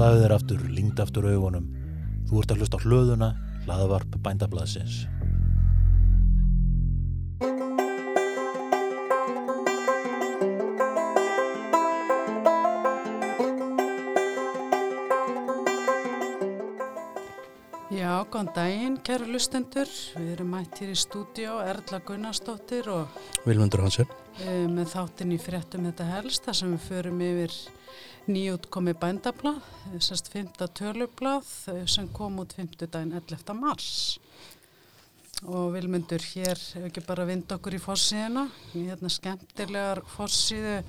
Slaðu þér aftur, lingd aftur augunum. Þú ert að hlusta á hlöðuna, hlaðavarp bændablaðsins. Já, góðan daginn, kæru lustendur. Við erum mætt hér í stúdíó, Erla Gunnarsdóttir og Vilmundur Hansen. e, með þáttinn í fréttum þetta helst, þar sem við förum yfir nýjútkomi bændablað, sérst 5. tölublað eh, sem kom út 5. daginn 11. mars. Og Vilmundur, hér hefur ekki bara vind okkur í fórsíðina, hérna skemmtilegar fórsíðu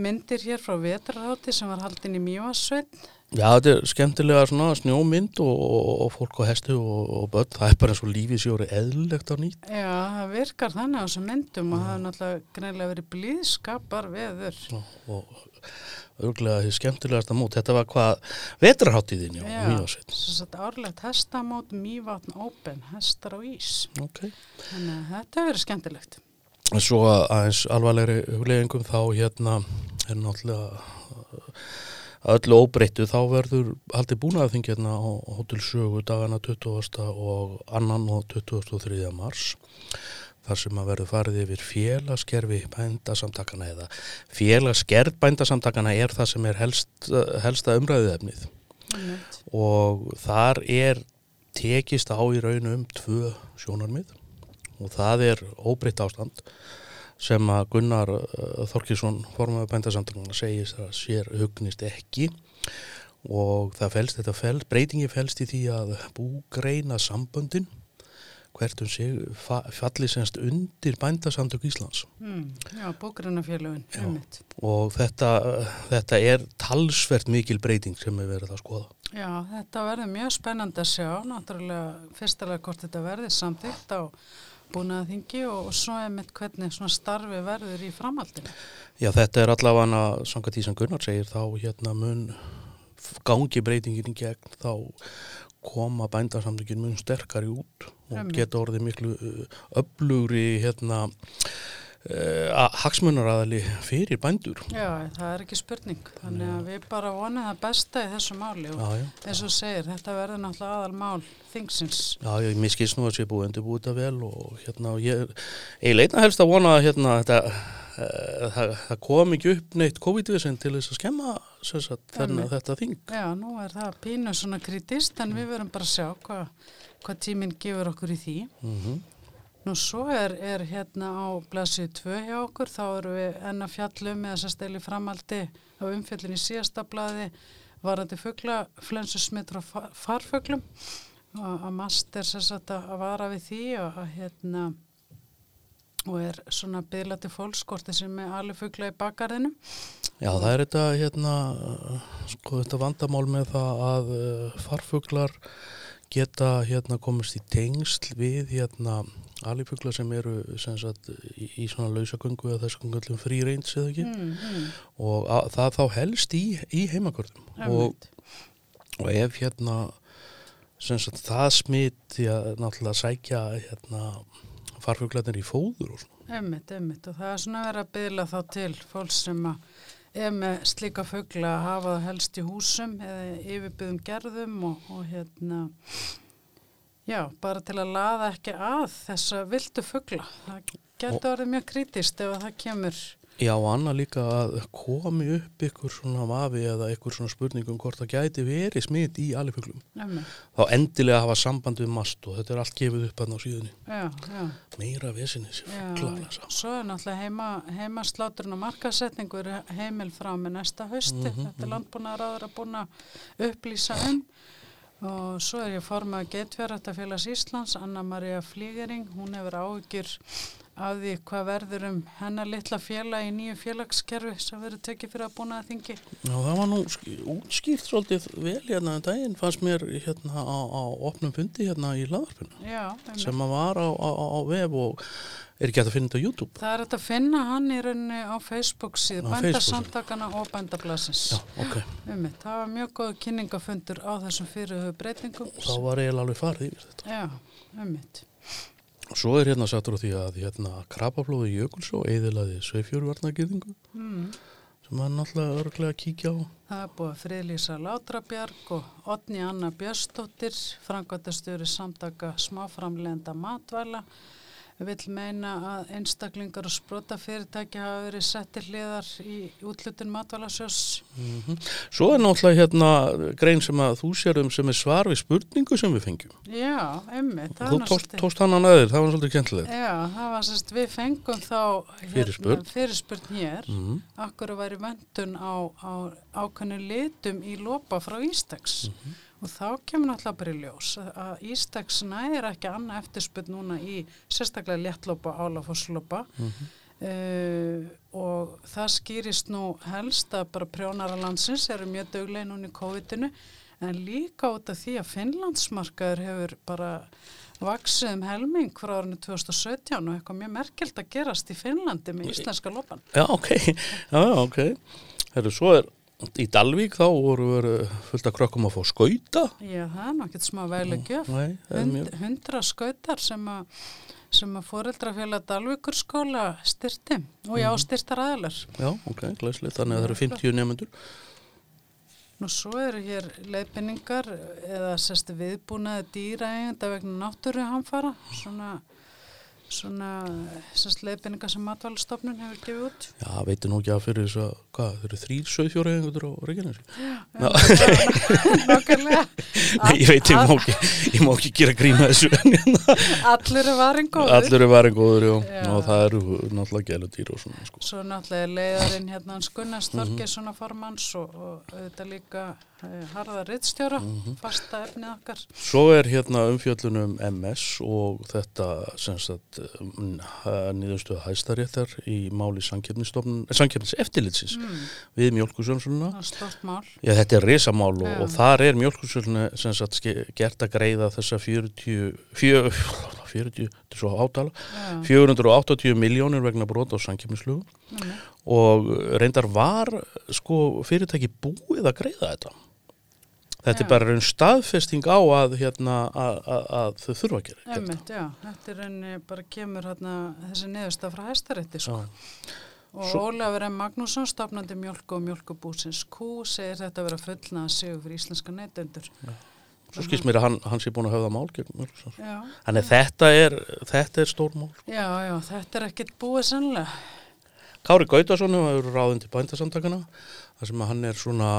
myndir hér frá vetrarhátti sem var haldin í Mjóasveit. Já, þetta er skemmtilega svona snjómynd og, og, og fólk á hestu og, og börn. Það er bara eins og lífið sjóri eðlilegt á nýtt. Já, það virkar þannig á þessum myndum og það er náttúrulega greinlega verið blíðskapar veður. Og, og örglega því skemmtilegasta mót. Þetta var hvað vetrarháttíðin, já, Já, mjög sveit. svo satt árlegt hestamót Mývatn Open, hestar á ís. Ok. Þannig að þetta verið skemmtilegt. En svo aðeins alvarlegri hugleggingum þá hérna er náttúrulega að öllu óbreyttu þá verður haldið búnaðarþing hérna á Hotel Sögu dagana 20. og annan og 23. mars þar sem að verður farið yfir félagskerfi bændasamtakana eða félagsgerð bændasamtakana er það sem er helst, helsta umræðuefnið Einmitt. og þar er tekist á í raun um tvö sjónarmið og það er óbreytt ástand sem að Gunnar uh, Þorkísson formaður bændasamtönguna segist að sér hugnist ekki og það felst, þetta felst, breytingi felst í því að búgreina samböndin hvert um sig fa falli semst undir bændasamtök Íslands Mm, já, Já. ummitt. og þetta, þetta er talsvert mikil breyting sem er verið að skoða. Já, þetta verður mjög spennandi að sjá, náttúrulega fyrstulega hvort þetta verður samþýtt á búnaðingi og, og svo er mitt hvernig svona starfi verður í framhaldinu. Já, þetta er allavega samkvæmt því sem Gunnar segir þá hérna mun gangi breytingin í gegn þá koma bændarsamtökin mun sterkari út og geta orðið miklu öflugri hérna uh, hagsmunaraðali fyrir bændur. Já, það er ekki spurning. Þannig að við bara vonum það besta í þessu máli og eins og segir, þetta verður náttúrulega aðal mál þingsins. Já, ég miskist nú að sé búið undirbúið þetta vel og hérna ég ég leitna helst að vona að hérna þetta uh, það, það kom ekki upp neitt COVID-19 til þess að skemma sagt, Einmitt. þetta þing. Já, nú er það pínu svona kritist en við verum bara að sjá hvað hva tíminn gefur okkur í því. Mm Nú svo er, er hérna á blasið 2 hjá okkur, þá erum við enn að fjallum eða sérst eili framaldi á umfjöllin í síðasta blaði varandi fuggla, flensusmittur og fa- farfuglum og að mast er sérst að vara við því og að hérna og er svona byðlati fólkskorti sem er alveg fuggla í bakgarðinu. Já, það er þetta, hérna, sko, þetta vandamál með það að uh, farfuglar geta hérna komist í tengsl við hérna alifuglar sem eru sem sagt, í, í svona lausagöngu eða þessum göllum frí reyns eða ekki. Mm, mm, og að, það þá helst í, í heimakörðum og, og ef hérna sem sagt, það smiti að náttúrulega sækja hérna farfuglarnir í fóður og svona. Einmitt, einmitt. Og það er svona verið að byðla þá til fólks sem að er með slíka fugla að hafa það helst í húsum eða yfirbyðum gerðum og, og hérna já, bara til að laða ekki að þessa vildu fugla. Það getur orðið mjög kritist ef að það kemur Já, og annað líka að komi upp ykkur svona vafi eða ykkur svona spurningum hvort það gæti verið smit í alifuglum. Þá endilega hafa samband við mast og þetta er allt gefið upp að ná síðunni. já, já, Meira vesinni sér já. fuglalesa. Svo er náttúrulega heima, heimasláturinn og markasetningur heimil frá með næsta hausti. Þetta er landbúnaðaráður að búin að upplýsa um. Og svo er ég formað Geitverðartafélags Íslands, Anna-Maria Flígering, hún hefur áhyggjur af því hvað verður um hennar litla félag í nýju félagskerfi sem verður tekið fyrir að búna að þingi. Já, það var nú sk- útskýrt svolítið vel hérna en daginn fannst mér hérna á, á opnum fundi hérna í einmitt. sem að var á, á, á vef og er ekki hægt að finna þetta á YouTube. það er hægt að finna hann í rauninni á Facebook Facebook bændasamtakana og bændablasins. Já, ok. Einmitt, það var mjög góð kynningafundur á þessum fyrirhauð breytingum. Þá var eiginlega alveg farið yfir þetta. Já, einmitt. Og svo er hérna sattur á því að hérna krabaflóði Jökulsó eðilaði sveifjörvarnagirðingu Mm. sem er náttúrulega örglega kíkja á. Það er búið að friðlýsa Látrabjarg og Otni Anna Björnsdóttir, frangvættastjóri samtaka smáframlenda matvæla, vill meina að einstaklingar og sprota fyrirtæki hafa verið settir hliðar í útlutun matvælasjós. Mm Svo er náttúrulega hérna grein sem að þú sér um sem er svar við spurningu sem við fengjum. Já, einmitt. Þú svolítið- tókst hann að næður, það var svolítið kjentlega. Já, það var sérst, við fengum þá hérna, Fyrirspurn. fyrirspurn hér, Mm akkur væri vöndun á, á ákveðnu litum í lopa frá Ístex og þá kemur náttúrulega bara í ljós að- Ístex næri ekki annað eftirspurn núna í sérstaklega léttlopa, álafoslopa uh, og það skýrist nú helst að bara prjónara landsins eru mjög dögleg núna í COVID-inu en líka út af því að Finnlandsmarkaður hefur bara vaksið um helming frá árinu 2017 og eitthvað mjög merkelt að gerast í Finnlandi með íslenska lopan. Já, ok, já, ok. Herru, svo er í Dalvík þá voru verið fullt af krökkum að fá skauta. Já, það er náttúrulega smá veilig gjöf. Nei, það er Hund, hundra skautar sem að sem að fóreldrafélag Dalvíkur skóla styrti og já, Mhm. styrtar aðalar. Já, ok, glæslega, þannig að það eru 50 nefnendur. Nú svo eru hér leifinningar eða sérstu viðbúnaði dýraegenda vegna náttúru hamfara, svona, svona leifinningar sem matvælstofnun hefur gefið út. Já, veitir nú ekki að fyrir þess að, hvað, þeir eru þrýr söðfjóra einhverjur á Reykjanesi. Nákvæmlega. Nei, ég veit, ég má ekki, ég má ekki gera gríma þessu. Allir er varin góður. Allir eru varin góður, já, Já. og það eru náttúrulega gæludýr og svona, sko. Svo náttúrulega er leiðarinn hérna hans Gunnars Mhm. Þorgessonar formanns og, og auðvitað líka eh, Harða Rittstjóra, Mhm. fasta efnið okkar. Svo er hérna umfjöllunum MS og þetta sem sagt nýðustuða hæstaréttar í máli samkeppnis eftirlitsins Mm, við mál. Já, þetta er risamál og, Já. og þar er ske- gert að greiða þessa 40, 40, 40 þetta er svo átala, Já, 480 miljónir vegna brot á samkeppnislögu mm, og reyndar var sko fyrirtæki búið að greiða þetta. Þetta Já. er bara raun staðfesting á að, hérna, að, að, að þau þurfa að gera. Einmitt, já, þetta er enni bara kemur hérna þessi neðusta frá hæstarétti sko. Og Svo- Ólafur M. Magnússon, stofnandi mjölku og mjölkubúsins Q, segir þetta vera fullna að séu fyrir íslenska neytendur. Svo skilst mér að hann, hann sé búin að höfða mál Þannig að þetta er, þetta er stór mál. já, já, þetta er ekkit búið sannlega. Kári Gautason hefur ráðin til bændasamtakana þar sem hann er svona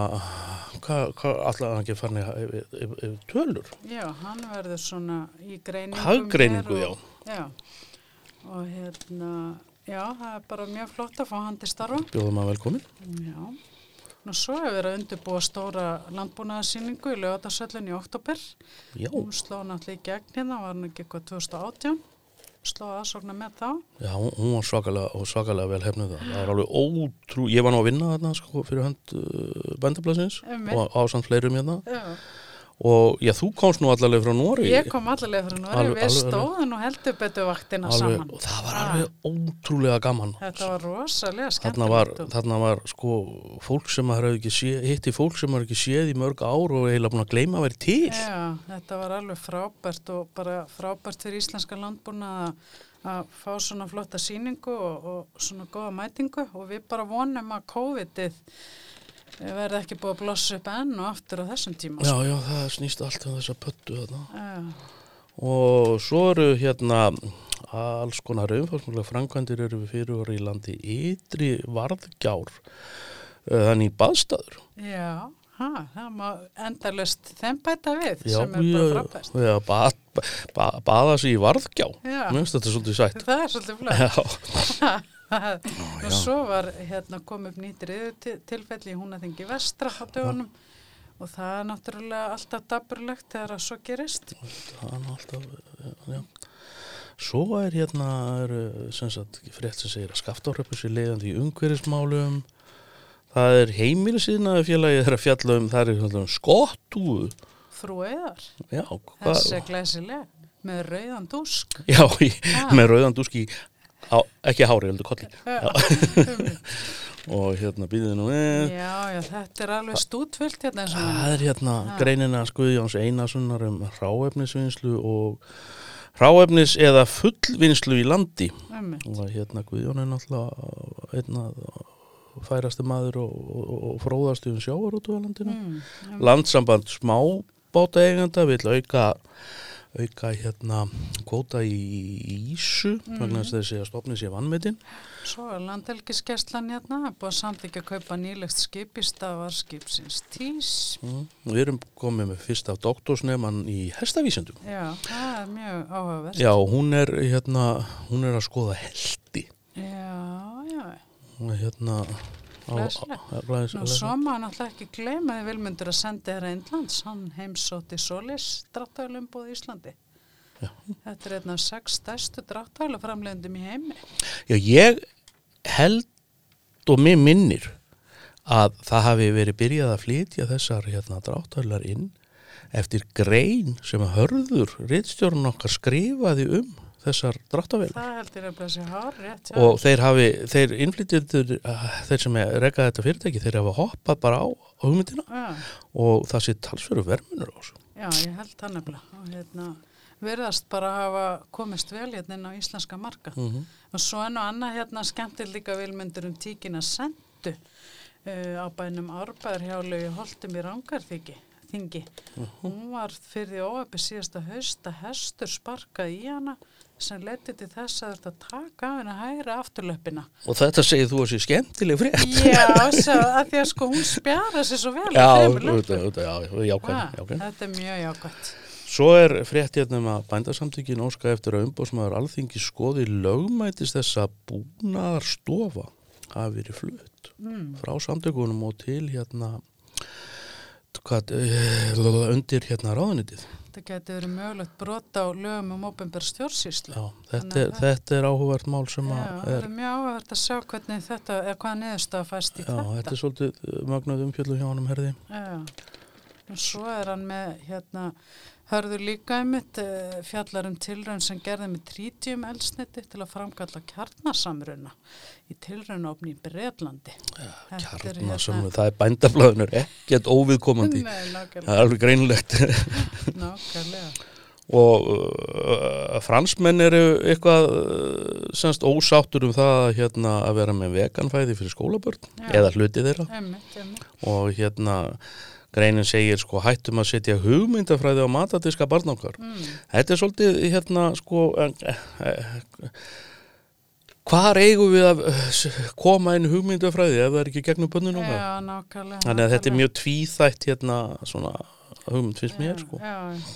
hann ekki farin yfir, tölur Já, hann verður svona í greiningum Haggreiningu, og, já. Og hérna, já, það er bara mjög flott að fá hann til starfa. bjóðum að velkomin Já. Nú svo hefur verið að undirbúa stóra landbúnaðarsýningu í lögatarsöllin í oktober. Já, Hún sló náttúrulega í gegn hérna, var hann ekki eitthvað 2018. Sló aðsóknar með þá. já hún var svakalega, svakalega vel hefnuð það það var alveg ótrú, ég var nú að vinna þarna sko, fyrir hönd uh, bændablasins og ásamt fleirum hérna Já. Og já, þú komst nú allavega frá Nóri Ég kom allavega frá Nóri, við alveg- stóðum og heldur betur vaktina alveg, saman. og það var Ah. alveg ótrúlega gaman Þetta var rosalega þarna skemmtilegt. var, þarna var sko fólk sem maður hefði ekki séð, hitti fólk sem maður ekki séð í mörg ár og eiginlega búin að gleyma að vera til Já, þetta var alveg frábært og bara frábært fyrir íslenska landbúna að fá svona flotta síningu og, og svona góða mætingu og við bara vonum að COVID-ið verði ekki búið að blossa upp enn og aftur á þessum tíma. Já, já, það snýst allt um þessa pöttu þarna. Já, Og svo eru hérna alls konar umfálsmjölega framkvæmdir eru við fyrirvara í landi ytri varðgjár eh, þannig í baðstæður. já ha, það má endalust þeim bæta við Já, sem er bara frábært. já, bað, ba, baða sig í varðgjá. Já. Mér finnst þetta svolítið sætt. Það er svolítið flott. Já, og svo var hérna kom upp nýttir tilfelli í húnaþingi vestra á dögunum og það er náttúrulega alltaf daburlegt þegar að svo gerist. það er alltaf, já. Svo er hérna, er, sem sagt, frétt sem segir að skaftáröpu sér leiðandi í umhverfismálum. Það er heimilisíðnaði félagið þeirra fjalla um, það er hérna skottúðu. Já, þessi er glæsileg með rauðan dúsk. Já, í, með rauðan dúski, á, ekki hári, heldur kolli. Og hérna býðið nú við. já, já, þetta er alveg stútfullt hérna Það er hérna Ah. greinina Guðjóns Einarssonar um ráefnisvinnslu og ráefnis eða fullvinnslu í landi. Einmitt. Og hérna Guðjón er náttúrulega einna færasti maður og, og, og fróðasti um sjávar út á landinu. Mm. Landsamband smábáta eigenda vil auka auka hérna kvóta í Ísu vegna þess að þessi að stopni sé vannmetinn Svo er landhelgiskeslan hérna, búið að samþykja að kaupa nýlegt skip í stafarskipsins tís. mm. Við erum komið með fyrst af doktorsnefman í hestavísendum Já, það er mjög áhugavert. Já, hún er hérna hún er að skoða heldi Já, já. Hún er hérna Glæsilegt. Nú, svo má náttúrulega ekki gleyma því vilmundur að senda þér Indlands, hann heimsótti Solis dráttælumbúð í Íslandi. Já. Þetta er einn af sex stærstu dráttæluframlegundum í heimi. Já, ég held og mér minnir að það hafi verið byrjað að flytja þessar hérna dráttölar inn eftir grein sem að hörður rittstjórn okkar skrifaði um þessar hjá og þeir hafi, þeir innflytjendur þeir sem rekaði þetta fyrirtæki þeir hafa hoppað bara á, á hugmyndina Já, og það sé talsveru vermunur á þessu já, ég held það nefnilega. Og hérna, virðast bara hafa komist vel hérna inn á íslenska marka. mm Og svo enn og annað hérna skemmtir líka vilmundur um tíkina sendu uh, á bænum árbæðarhjálu í Holtum í Rangarþingi. Þingi. Hún var fyrir því óöpi síðasta haust að hestur sparkaði í hana sem leti til þess að þetta taka af henni hægra afturlöppina. og þetta segir þú að sé skemmtileg frétt Já, svo, að því að sko hún spjara sér svo vel já, auðvitað, auðvitað, já, jákvæm, jákvæm Þetta er mjög jákvæmt. Svo er frétt hérna um að bændasamtökin óska eftir að umbóðsmaður alþingi skoði lögmætist þess að búnaðar stofa hafi verið flutt Mm. frá samtökunum og til hérna hvað, uh, undir hérna ráðunitið. Þetta getur verið mögulegt brota á lögum um ópenbæra stjórnsýslu. Já, þetta, er, að þetta er áhugavert mál sem Já, að það er, er mjög áhugavert að sjá hvernig þetta, eða hvaða niðurstaða fæst í já, þetta þetta. er svolítið uh, mögnuð umfjöldu hjá honum herði. Já, og svo er hann með, hérna, hörður líka einmitt uh, fjallar um tilraun sem gerði með trítjum elsniti til að framkalla kjarnasamruna í tilraunofni í Breitlandi. Þetta er Kjarna sem það er bændaflaðunur ekkert óviðkomandi. Nei, Það er alveg greinlegt. nákvæmlega. og uh, fransmenn eru eitthvað uh, semst ósáttur um það að, hérna, að vera með veganfæði fyrir skólabörn Já. eða hluti þeirra Einmitt, einmitt. og hérna greinin segir sko hættum að setja hugmyndafræði á matadiska barn okkar Mm. þetta er svolítið hérna sko eh, eh, hvar eigum við að eh, koma inn hugmyndafræði ef það er ekki gegnum bönnun okkar Já, nákvæmlega. þannig að þetta er mjög tvíþætt hérna svona hugmynd finnst mér sko Já,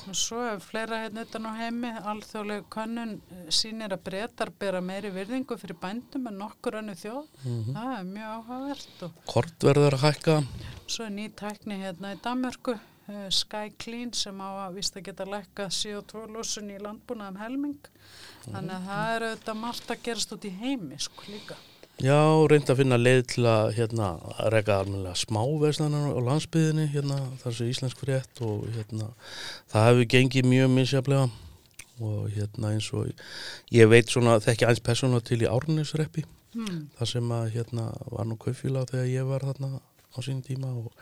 og svo er fleira hérna utan á heimi, alþjóðleg könnun eh, sýnir að breytar bera meiri virðingu fyrir bændum en nokkur önnu þjóð. Mhm. Það er mjög áhugavert og kort verður að hækka svo er ný tækni hérna í Danmörku, uh, Sky Clean sem á að vist að geta lækkað CO2 lósun í landbúnaðum helming. Þannig að það er auðvitað margt að gerast út í heimi sko líka. Já, reyndi að finna leið til að hérna, að reyka almennilega smáveslanar á landsbyðinni, hérna, þar sem íslensk frétt og hérna, það hefur gengið mjög misjaflega og hérna eins og ég veit svona þekki aðeins persónulega til í árnisreppi, Hmm. þar sem að hérna var nú kaufíla þegar ég var þarna á sín tíma og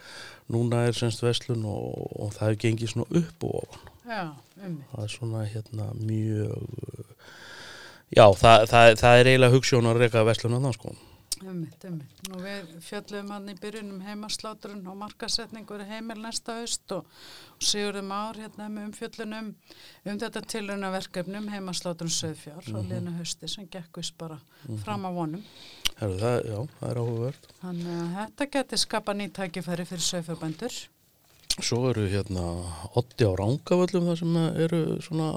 núna er semst veslun og, og það hefur gengið svona upp og ofan. Já, um Það er svona hérna mjög, já, það, það, það er eiginlega hugssjón að reyka veslun að það sko. Ummitt, ummitt. Nú við fjöllum hann í byrjunum heimaslátrun og markasetningur heimil næsta haust og, og sigurðum ár hérna með umfjöllunum um þetta tilraunaverkefnum heimaslátrun söðfjár Mhm. á liðna hausti sem gekk vist bara fram á vonum. Herru, það, já, það er áhugavert. Þannig að þetta geti skapa nýtt tækifæri fyrir söðfjárbændur. Svo eru hérna otti á rángavöllum þar sem eru svona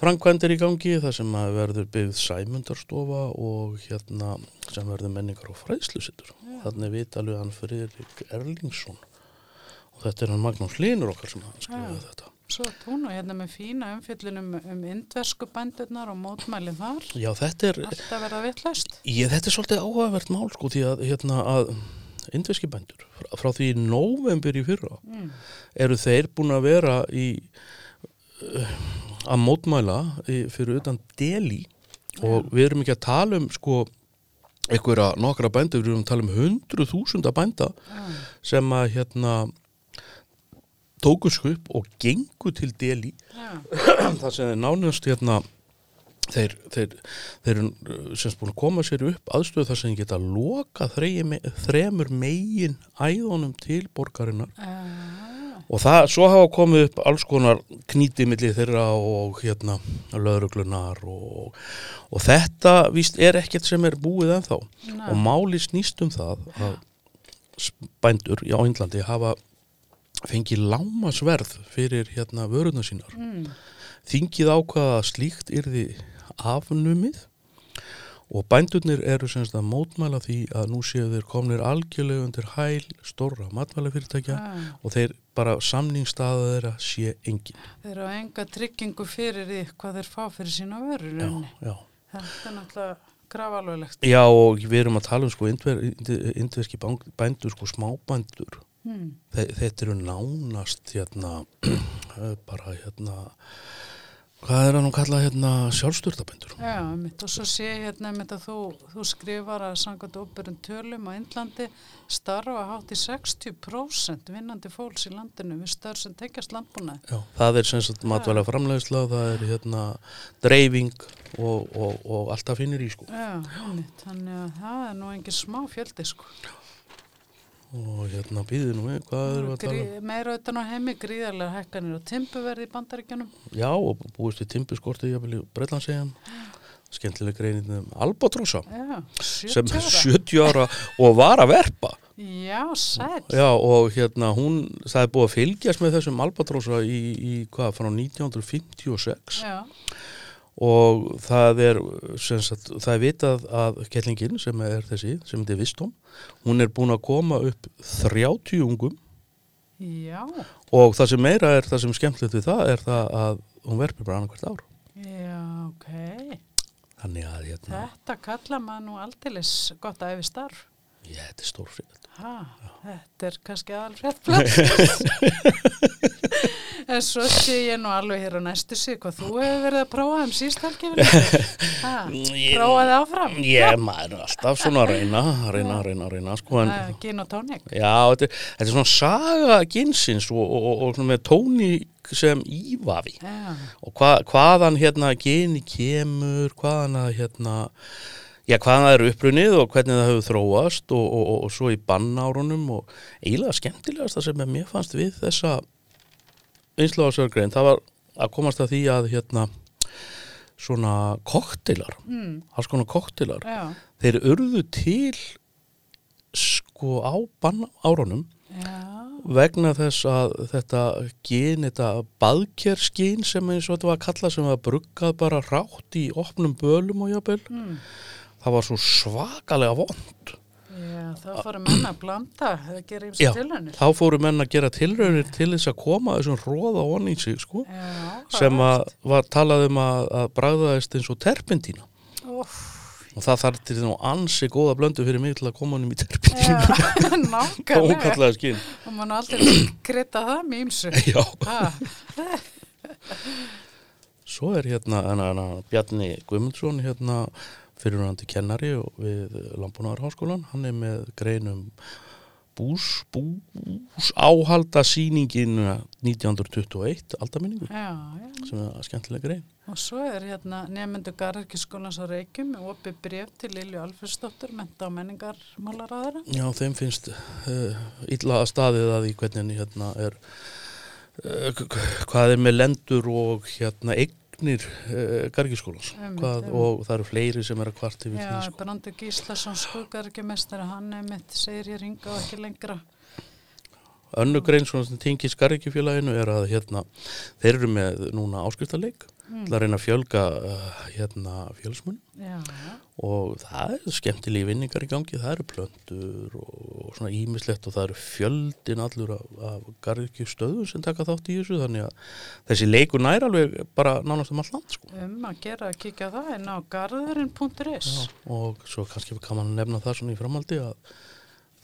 framkvæmdir í gangi þar sem að verður byggð sæmundarstofa og hérna sem verður menningar og fræðslusittur. Þannig vitalið hann Friðrik Erlingsson og þetta er hann Magnús Linur okkar sem að skrifa Já. þetta. Svo og hérna með fína umfjöllunum um indversku bændurnar og mótmælið þar. Já, þetta er, Alltaf verða vitlaust. ég, þetta er svolítið áhugavert mál sko því að hérna að indveski bændur frá, því í nóvembur í fyrra Mm. eru þeir búin að vera í uh, að mótmæla í, fyrir utan deli og við erum ekki að tala um sko einhverja nokkra bænda, við erum að tala um hundru þúsunda bænda Já, sem að hérna tóku skup og gengu til deli já, þar sem þeir nánast hérna þeir, þeir, þeir eru uh, semst búin að koma sér upp aðstöðu þar sem geta loka þremur megin æðunum til borgarinnar. Já, og það, svo hafa komið upp alls konar knítið milli þeirra og hérna lauruglunar og, og þetta víst er ekkert sem er búið ennþá Nei. og máli snýst um það að bændur á Índlandi hafa fengið lámasverð fyrir hérna vöruna sínar mm, þingið ákvaða að slíkt yrði afnumið og bændurnir eru semst að mótmæla því að nú séu þeir komnir algjörlega undir hæl stórra matvælafyrirtækja já. og þeir bara samningstaða þeirra sé engin. Þeir eru enga tryggingu fyrir því hvað þeir fá fyrir sína já. Þetta er náttúrulega grafalveglegt. já og við erum að tala um sko indver, indverski bán- bændur sko smábændur Hmm. Þe, þetta eru nánast hérna bara hérna hvað er að nú kalla hérna sjálfstörtabændur Já, mitt og svo sé hérna mitt að þú, þú skrifar að sangat óbyrjum tölum á Indlandi starfa hátt í 60% vinnandi fólks í landinu við störf sem tengjast landbúnaði. Já, það er sem sagt matvæla framleiðsla, það er hérna dreifing og, og, og alltaf finnir í sko. Já, mitt, þannig að það er nú engin smá fjöldi sko. Og hérna býðið nú við, hvað við að tala um? Meira utan á heimi gríðarlega hækkanir og timbuverði í bandaríkjanum. Já, og búist við timpuskortið jafnvel í Breitlandsegjan, skemmtileg greinin um Albatrossa, Já, sem 70 er ára. 70 ára og var að verpa. Já. Já, og hérna hún, það er búið að fylgjast með þessum Albatrossa í, í hvað, frá 1956. Já, og það er sem sagt, það er vitað að kettlingin sem er þessi, sem þetta er Vistóm hún er búin að koma upp 30 ungum já, og það sem meira er það sem skemmtilegt við það er það að hún verpir bara annað hvert ár já, ok. þannig að hérna, Þetta kalla maður nú aldeilis gott að efi starf. ég, þetta er stórfrið Ha, þetta er kannski aðalfrétt plass. en svo sé ég nú alveg hér á næstu sig hvað þú hefur verið að prófa um sístalgefinu. Prófaði áfram. ég maður alltaf svona að reyna reyna, reyna, reyna sko, en, Uh, gin og tónik. já, þetta, þetta er svona saga ginsins og, og, og, og með tóni sem ívafi Já, og hva, hvaðan hérna geni kemur, hvaðan að hérna, já hvaðan það eru upprunnið og hvernig það hefur þróast og, og, og, og svo í bannárunum og eiginlega skemmtilegast það sem að mér fannst við þessa einsláðsvergrein, það var að komast að því að hérna svona koktilar, mm, alls konar koktilar, já, þeir urðu til sko á bannárunum já, vegna þess að þetta gen, þetta baðkerskinn sem eins og þetta var að kalla sem var bruggað bara rátt í opnum bölum og jafnvel, mm, það var svo svakalega vond. Já, þá fórum menn að blanda, það gerir Já, ímsa tilhörnir. þá fóru menn að gera tilraunir til þess að koma þessum róða onni í sig, sko, Já, sem að var talað um að, að bragðaðist eins og terpentína Úf, og það þarf til nú ansi góða blöndu fyrir mig til að koma honum í terpentínu já, og hún nákvæmlega. kallaði skinn. Og mann aldrei krita það með ímsu. Já. Svo er hérna hana, hana, Bjarni Guðmundsson hérna fyrirhandi kennari og við Lambunarháskólan. Hann er með greinum bús, bús áhalda sýningin 1921, aldaminningu, sem er skemmtileg grein. Og svo er hérna nefnendu Garðarkiskólans á Reykjum með opið bref til Lilju Alfredsdóttur, menta og menningarmálaráðara. Já, þeim finnst uh, illa að staðið að því hvernig hérna er, uh, hvað er með lendur og hérna eignir uh, Gargiskólans og það eru fleiri sem er að kvart yfir því. Sko. Brandur Gíslason skuggarkjumestari, hann er mitt, segir hér hinga og ekki lengra. Önnu grein svona sem tengið Skarrikjufélaginu er að hérna, þeir eru með núna áskriftarleik Mm. til að reyna að fjölga uh, hérna fjölsmun Já, og það er skemmtilegi vinningar í gangi, það eru plöndur og, og svona ímislegt og það eru fjöldin allur af, af garðirkjustöðum sem taka þátt í þessu þannig að þessi leikur nær alveg bara nánast um all land sko. um að gera að kíkja á það inn á garðurinn.is. og svo kannski kann man nefna það svona í framaldi að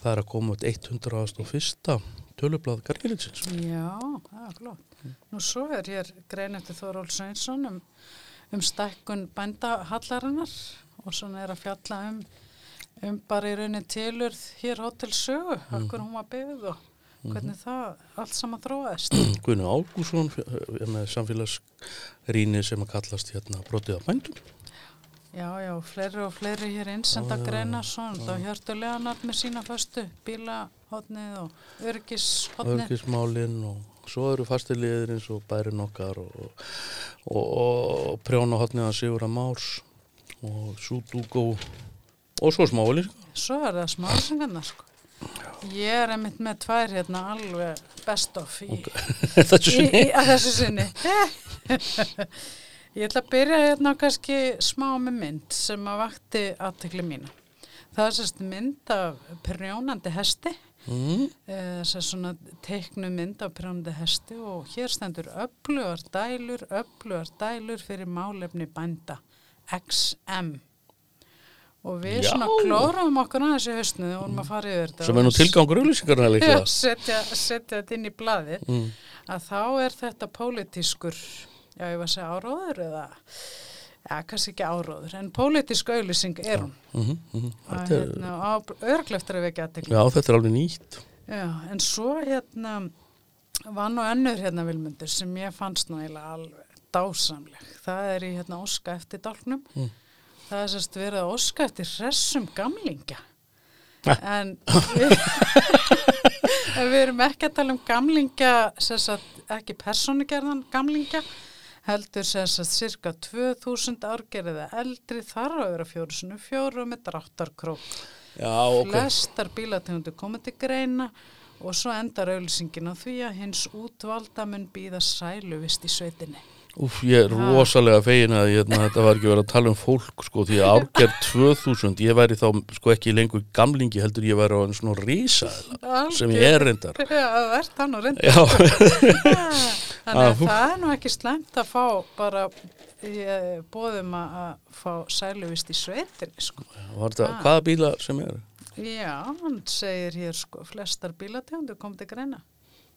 það er að koma út 101. tölublað garðirkjusins Já, það er flott. Nú svo er hér grein eftir Þóról Sveinsson um, um stækkun bændahallarinnar og svona er að fjalla um, um bara í raunin tilurð hér Hotel Sögu, mm. akkur hún var byggð og hvernig það allt saman þróaðist. Guðni Ágússon er með samfélags rýni sem að kallast hérna brotið á bændum. Já, já, fleiri og fleiri hér einsenda Já, já, greina svona, þá hjörtu Leonard með sína föstu, bílahotnið og öryggishotnið. Örgismálinn og svo eru fastiliðir eins og bærin okkar og, og, og prjónahotniða Sigurða Márs og Súdúgó og svo smávalið. Svo er það smásingarna, sko. Ég er einmitt með tvær hérna alveg best of í, Þessu í, í, að þessu sinni. Ég ætla að byrja hérna kannski smá með mynd sem að vakti aðtekli mína. Það er sérst mynd af prjónandi hesti, Mm. þess að svona teiknu mynd af prjónandi hesti og hér stendur öflugar dælur, öflugar dælur fyrir málefni bænda, XM. Og við Já. svona klóraðum okkur aðeins í haustinu og vorum að fara yfir þetta. Sem er nú tilgangur auðlýsingarna líklega. setja, setja þetta inn í blaðið Mm. að þá er þetta pólitískur, já ég var að segja áróður eða, já kannski ekki áróður, en pólitísk auðlýsing er hún. Mm -hmm, Að, Þetta er, hérna, örgleftur að vekja aðtekli. já, þetta er alveg nýtt. Já, en svo hérna var nú önnur hérna vilmundur sem ég fannst nú eiginlega alveg dásamleg. Það er í hérna óska eftir dálknum. Mm. Það er sérst verið að óska eftir hressum gamlingja. En við, við erum ekki að tala um gamlingja, sérst ekki persónugerðan gamlingja, heldur sérst cirka 2000 árgerðið eldri þar að vera fjóru sinu fjóru með dráttarkrók. Já, ok. Flestar bílategundur komið til greina og svo endar auðlýsingin á því að hins útvalda mun býða sæluvist í sveitinni. Úf, ég er rosalega fegin að hérna, þetta var ekki verið að tala um fólk sko, því að árgerð 2000, ég væri þá sko ekki lengur gamlingi heldur ég væri á einn svona rísa sem ég er reyndar. Já, það er það nú reyndar. Já, Þannig að það er nú ekki slæmt að fá bara ég, bóðum að fá sæluvist í sveitinni sko. Ah. hvaða bíla sem er? Já, hann segir hér sko, flestar bílategundur komið til greina.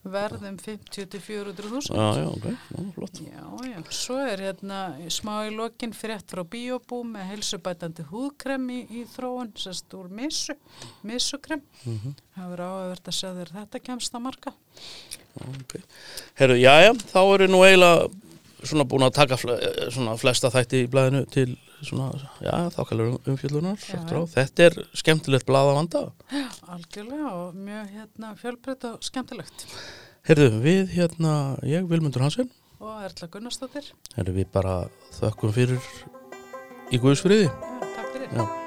Verðum 50-400.000. Já, já, ok, já, flott. Já, já, svo er hérna smá í lokin frétt frá Biobú með heilsubætandi húðkrem í, í þróun, sérst úr missu, missukrem. Mhm. Það verður áhverð að segja þér þetta kemst að marka. Okay. Herru, já, já, þá eru nú eiginlega svona búin að taka fle, svona flesta þætti í blæðinu til svona, já, Já, aftur á. Þetta er skemmtilegt blæð að vanda. Algjörlega og mjög hérna fjölbreytt og skemmtilegt. Herru, við hérna, ég, Vilmundur Hansen, Og Erla Gunnarsdóttir, herru, við bara þökkum fyrir í Guðsfriði. takk fyrir. Já.